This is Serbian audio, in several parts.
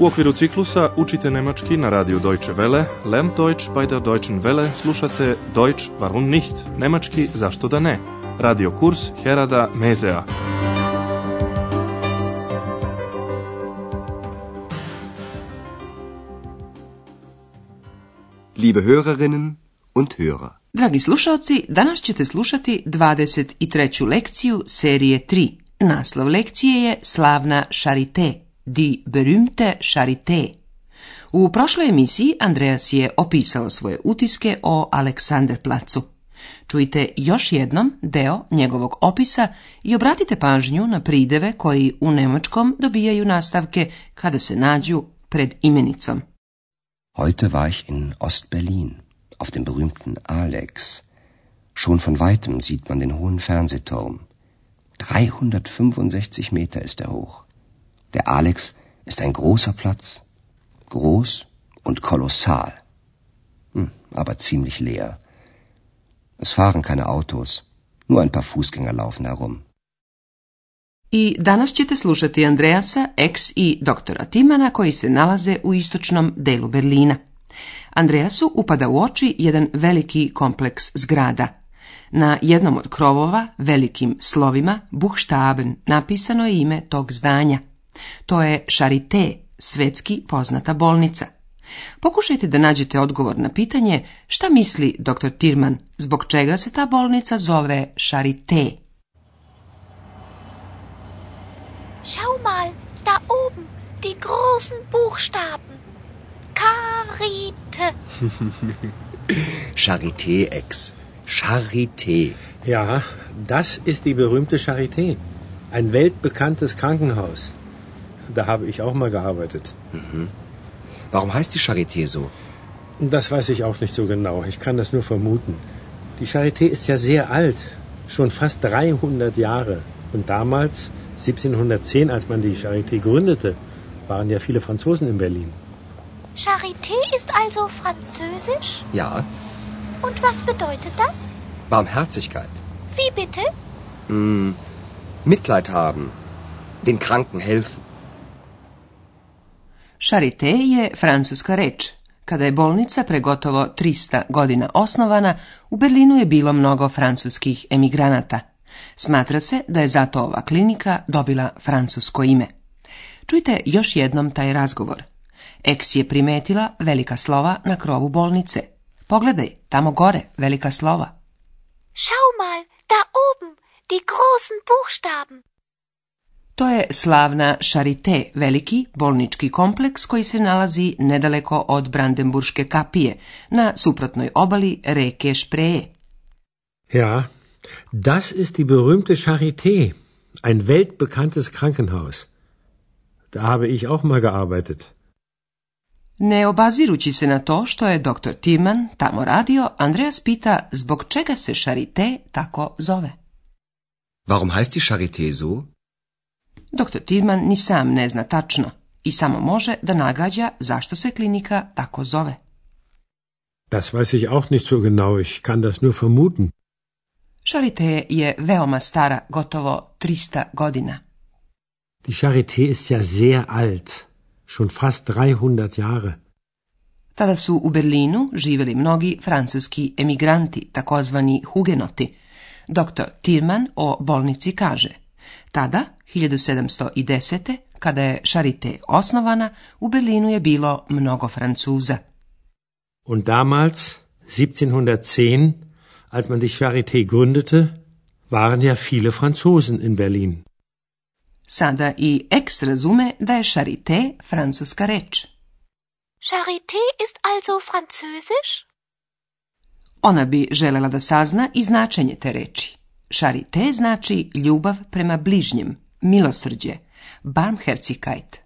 U okviru ciklusa učite nemački na radiju Deutsche Welle, Lern Deutsch bei der Deutschen Welle, slušate Deutsch warum nicht, nemački zašto da ne, radio kurs Herada Mezea. Liebe Hörerinnen und Hörer. Dragi slušalci, danas ćete slušati 23. lekciju serije 3. Naslov lekcije je Slavna šarite. Die berühmte Charité. U prošloj emisiji Andreas je opisao svoje utiske o placu Čujte još jednom deo njegovog opisa i obratite pažnju na prideve koji u nemačkom dobijaju nastavke kada se nađu pred imenicom. Heute war ich in Ostberlin, auf dem berühmten Alex. Schon von weitem sieht man den hohen Fernsehturm. 365 Meter ist er hoch. Der Alex ist ein großer Platz. Groß und kolossal. Hm, aber ziemlich leer. Es fahren keine Autos. Nur ein paar Fußgänger laufen herum. I danas ćete slušati Andreasa, ex i doktora Timana koji se nalaze u istočnom delu Berlina. Andreasu upada u oči jedan veliki kompleks zgrada. Na jednom od krovova, velikim slovima, buhštaben, napisano je ime tog zdanja – to je Charité, svetski poznata bolnica. Pokušajte da nađete odgovor na pitanje šta misli dr. Tirman, zbog čega se ta bolnica zove Charité. Schau mal, da oben, die großen Buchstaben. Charité. Charité, Ex. Charité. Ja, das ist die berühmte Charité. Ein weltbekanntes Krankenhaus. Da habe ich auch mal gearbeitet. Mhm. Warum heißt die Charité so? Das weiß ich auch nicht so genau. Ich kann das nur vermuten. Die Charité ist ja sehr alt, schon fast 300 Jahre. Und damals, 1710, als man die Charité gründete, waren ja viele Franzosen in Berlin. Charité ist also französisch? Ja. Und was bedeutet das? Barmherzigkeit. Wie bitte? Mm, Mitleid haben, den Kranken helfen. Charité je francuska reč. Kada je bolnica pre gotovo 300 godina osnovana, u Berlinu je bilo mnogo francuskih emigranata. Smatra se da je zato ova klinika dobila francusko ime. Čujte još jednom taj razgovor. Eks je primetila velika slova na krovu bolnice. Pogledaj, tamo gore, velika slova. Schau mal, da oben, die großen Buchstaben. To je slavna Charité, veliki bolnički kompleks koji se nalazi nedaleko od Brandenburške kapije, na suprotnoj obali reke Špreje. Ja, das ist die berühmte Charité, ein weltbekanntes Krankenhaus. Da habe ich auch mal gearbeitet. Ne obazirući se na to što je dr. Timan tamo radio, Andreas pita zbog čega se Charité tako zove. Warum heißt die Charité so? Doktor Tidman ni sam ne zna tačno i samo može da nagađa zašto se klinika tako zove. Das weiß ich auch nicht so genau, ich kann das nur vermuten. Charité je veoma stara, gotovo 300 godina. Die Charité ist ja sehr alt, schon fast 300 Jahre. Tada su u Berlinu živjeli mnogi francuski emigranti, takozvani hugenoti. Doktor Tirman o bolnici kaže – tada, 1710. kada je Charité osnovana, u Berlinu je bilo mnogo Francuza. Und damals, 1710, als man die Charité gründete, waren ja viele Franzosen in Berlin. Sada i ex razume da je Charité francuska reč. Charité ist also französisch? Ona bi želela da sazna i značenje te reči. Charité znači ljubav prema bližnjem, milosrđe, Barmherzigkeit.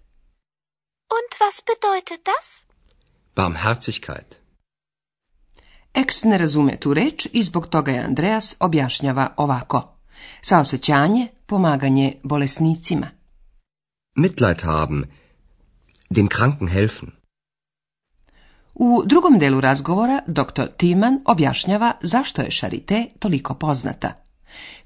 Und was bedeutet das? Barmherzigkeit. Eks ne razume tu reč i zbog toga je Andreas objašnjava ovako. Saosećanje, pomaganje bolesnicima. Mitleid haben, dem Kranken helfen. U drugom delu razgovora dr. Timan objašnjava zašto je Charité toliko poznata.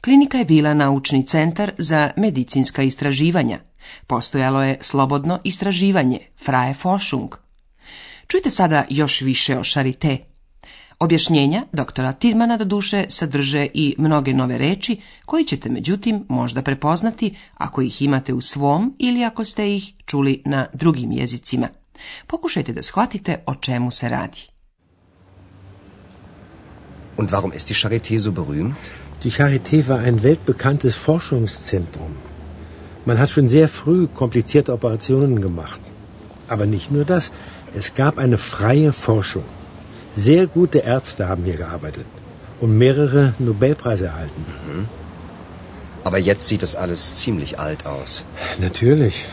Klinika je bila naučni centar za medicinska istraživanja. Postojalo je slobodno istraživanje, Freie Forschung. Čujte sada još više o Charité. Objašnjenja doktora Tirmana do duše sadrže i mnoge nove reči koji ćete međutim možda prepoznati ako ih imate u svom ili ako ste ih čuli na drugim jezicima. Pokušajte da shvatite o čemu se radi. Und warum ist die Charité so berühmt? Die Charité war ein weltbekanntes Forschungszentrum. Man hat schon sehr früh komplizierte Operationen gemacht. Aber nicht nur das, es gab eine freie Forschung. Sehr gute Ärzte haben hier gearbeitet und mehrere Nobelpreise erhalten. Mhm. Aber jetzt sieht das alles ziemlich alt aus. Natürlich.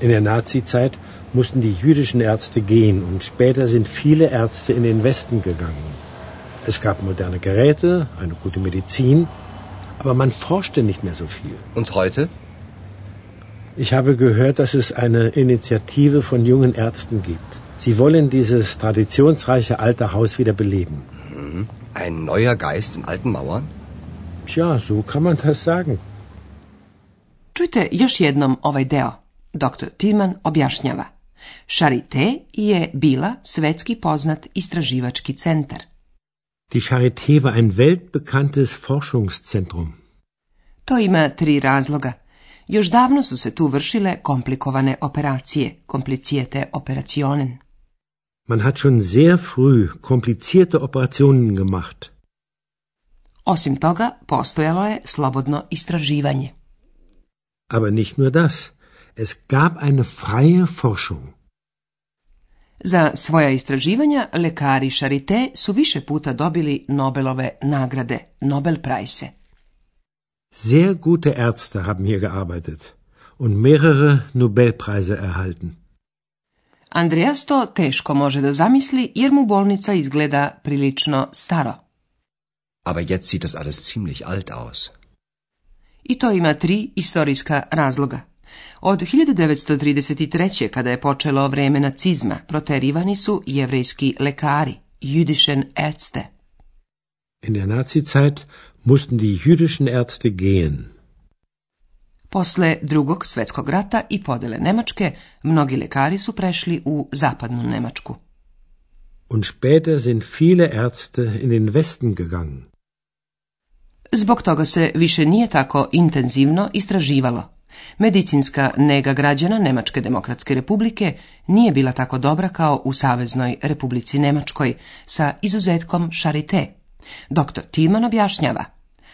In der Nazi-Zeit mussten die jüdischen Ärzte gehen und später sind viele Ärzte in den Westen gegangen. Es gab moderne Geräte, eine gute Medizin, aber man forschte nicht mehr so viel. Und heute? Ich habe gehört, dass es eine Initiative von jungen Ärzten gibt. Sie wollen dieses traditionsreiche alte Haus wieder beleben. Mhm. Ein neuer Geist in alten Mauern? Tja, so kann man das sagen. Čujte još jednom ovaj deo. Dr. Tilman objašnjava. Charité je bila svetski poznat istraživački centar. Die Charité war ein weltbekanntes Forschungszentrum. To ima tri razloga. Još davno su se tu vršile komplikovane operacije, komplicierte operationen. Man hat schon sehr früh komplizierte Operationen gemacht. Osim toga, postojalo je slobodno istraživanje. Aber nicht nur das. Es gab eine freie Forschung. Za svoja istraživanja lekari Charité su više puta dobili Nobelove nagrade, Nobel Prize. Sehr gute Ärzte haben hier gearbeitet und mehrere Nobelpreise erhalten. Andreas to teško može da zamisli jer mu bolnica izgleda prilično staro. Aber jetzt sieht das alles ziemlich alt aus. I to ima tri istorijska razloga. Od 1933. kada je počelo vreme nacizma, proterivani su jevrejski lekari, jüdischen Ärzte. In der Nazizeit mussten die jüdischen Ärzte gehen. Posle drugog svjetskog rata i podele Nemačke, mnogi lekari su prešli u zapadnu Nemačku. Und später sind viele Ärzte in den Westen gegangen. Zbog toga se više nije tako intenzivno istraživalo, Medicinska nega građana Nemačke demokratske republike nije bila tako dobra kao u Saveznoj republici Nemačkoj, sa izuzetkom Charité. Dr. Timan objašnjava,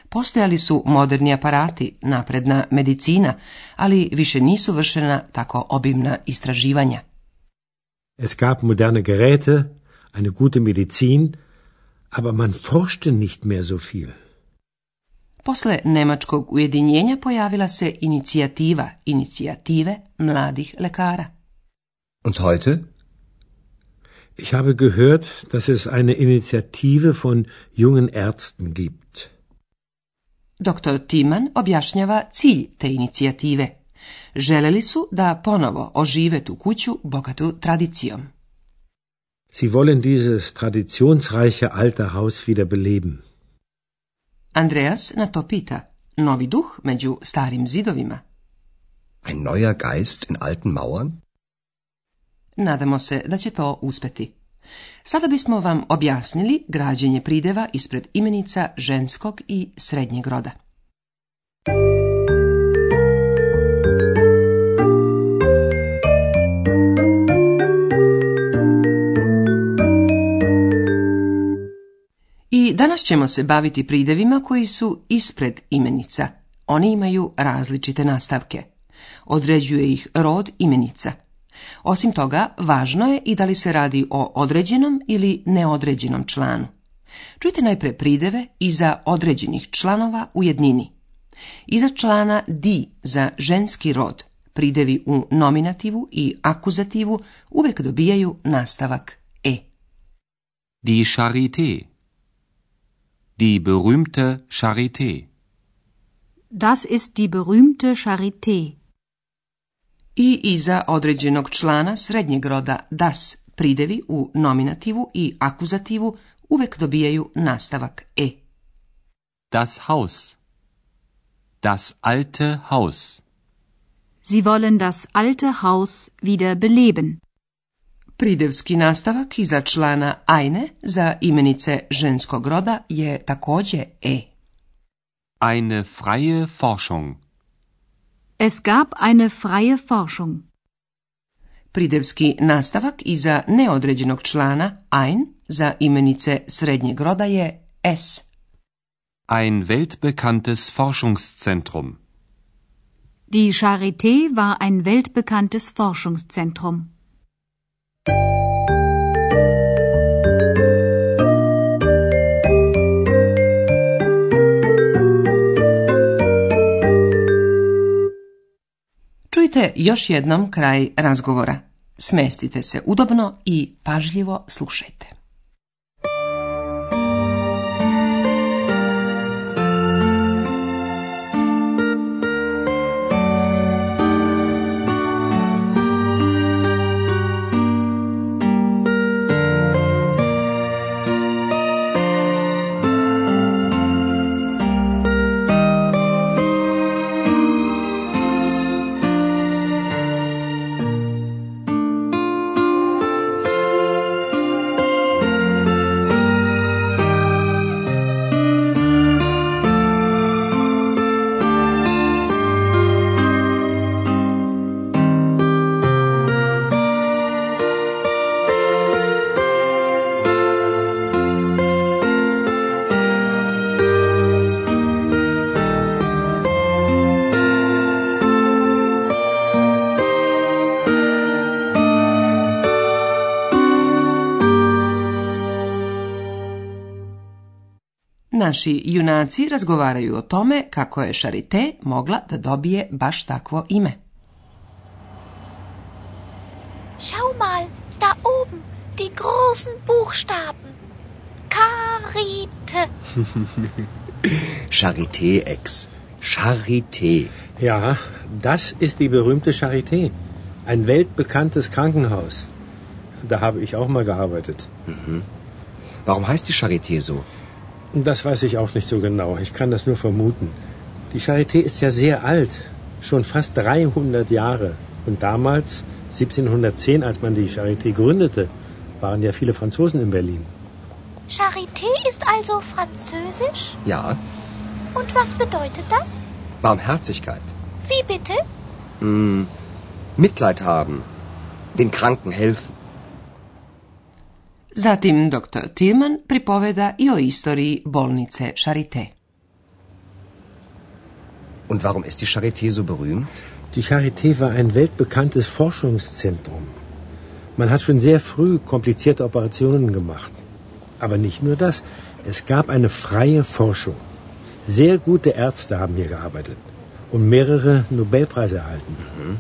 postojali su moderni aparati, napredna medicina, ali više nisu vršena tako obimna istraživanja. Es gab moderne Geräte, eine gute Medizin, aber man forschte nicht mehr so viel. Posle Nemačkog ujedinjenja pojavila se inicijativa inicijative mladih lekara. Und heute? Ich habe gehört, dass es eine Initiative von jungen Ärzten gibt. Dr. Timan objašnjava cilj te inicijative. Želeli su da ponovo ožive tu kuću bogatu tradicijom. Sie wollen dieses traditionsreiche alte Haus wieder beleben. Andreas na to pita. Novi duh među starim zidovima. Ein neuer Geist in alten Mauern? Nadamo se da će to uspeti. Sada bismo vam objasnili građenje prideva ispred imenica ženskog i srednjeg roda. Danas ćemo se baviti pridevima koji su ispred imenica. Oni imaju različite nastavke. Određuje ih rod imenica. Osim toga, važno je i da li se radi o određenom ili neodređenom članu. Čujte najpre prideve iza određenih članova u jednini. Iza člana di za ženski rod pridevi u nominativu i akuzativu uvek dobijaju nastavak e. Die Charité Die berühmte Charité. Das ist die berühmte Charité. I iza određenog člana srednjeg roda das pridevi u nominativu i akuzativu uvek dobijaju nastavak e. Das Haus. Das alte Haus. Sie wollen das alte Haus wieder beleben. Pridevski nastavak iza člana eine za imenice ženskog roda je također e. Eine freie Forschung. Es gab eine freie Forschung. Pridevski nastavak iza neodređenog člana ein za imenice srednjeg roda je es. Ein weltbekanntes Forschungszentrum. Die Charité war ein weltbekanntes Forschungszentrum. Čujte još jednom kraj razgovora. Smestite se udobno i pažljivo slušajte. naši junaci razgovaraju o tome kako je Charité mogla da dobije baš takvo ime. Schau mal, da oben, die großen Buchstaben. Charité. Charité, Ex. Charité. Ja, das ist die berühmte Charité. Ein weltbekanntes Krankenhaus. Da habe ich auch mal gearbeitet. Mhm. Warum heißt die Charité so? Das weiß ich auch nicht so genau. Ich kann das nur vermuten. Die Charité ist ja sehr alt, schon fast 300 Jahre. Und damals, 1710, als man die Charité gründete, waren ja viele Franzosen in Berlin. Charité ist also französisch? Ja. Und was bedeutet das? Barmherzigkeit. Wie bitte? Mm, Mitleid haben, den Kranken helfen. Zatim dr. Tirman pripoveda i o istoriji bolnice Charité. Und warum ist die Charité so berühmt? Die Charité war ein weltbekanntes Forschungszentrum. Man hat schon sehr früh komplizierte Operationen gemacht. Aber nicht nur das, es gab eine freie Forschung. Sehr gute Ärzte haben hier gearbeitet und mehrere Nobelpreise erhalten. Mhm.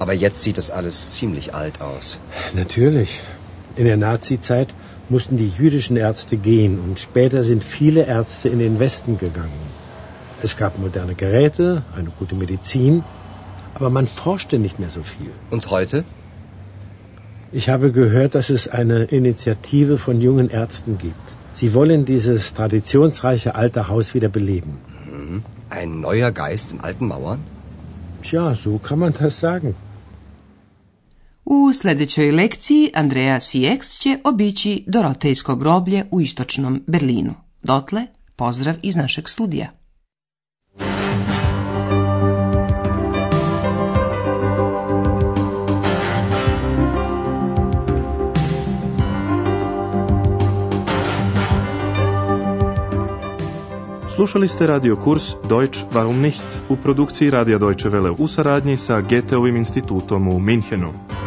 Aber jetzt sieht das alles ziemlich alt aus. Natürlich. In der Nazizeit mussten die jüdischen Ärzte gehen und später sind viele Ärzte in den Westen gegangen. Es gab moderne Geräte, eine gute Medizin, aber man forschte nicht mehr so viel. Und heute? Ich habe gehört, dass es eine Initiative von jungen Ärzten gibt. Sie wollen dieses traditionsreiche alte Haus wieder beleben. Mhm. Ein neuer Geist in alten Mauern? Tja, so kann man das sagen. U sljedećoj lekciji Andreja Sijeks će obići Dorotejsko groblje u istočnom Berlinu. Dotle, pozdrav iz našeg studija. Slušali ste radio kurs Deutsch warum nicht u produkciji Radija Deutsche Welle u saradnji sa Goetheovim institutom u Minhenu.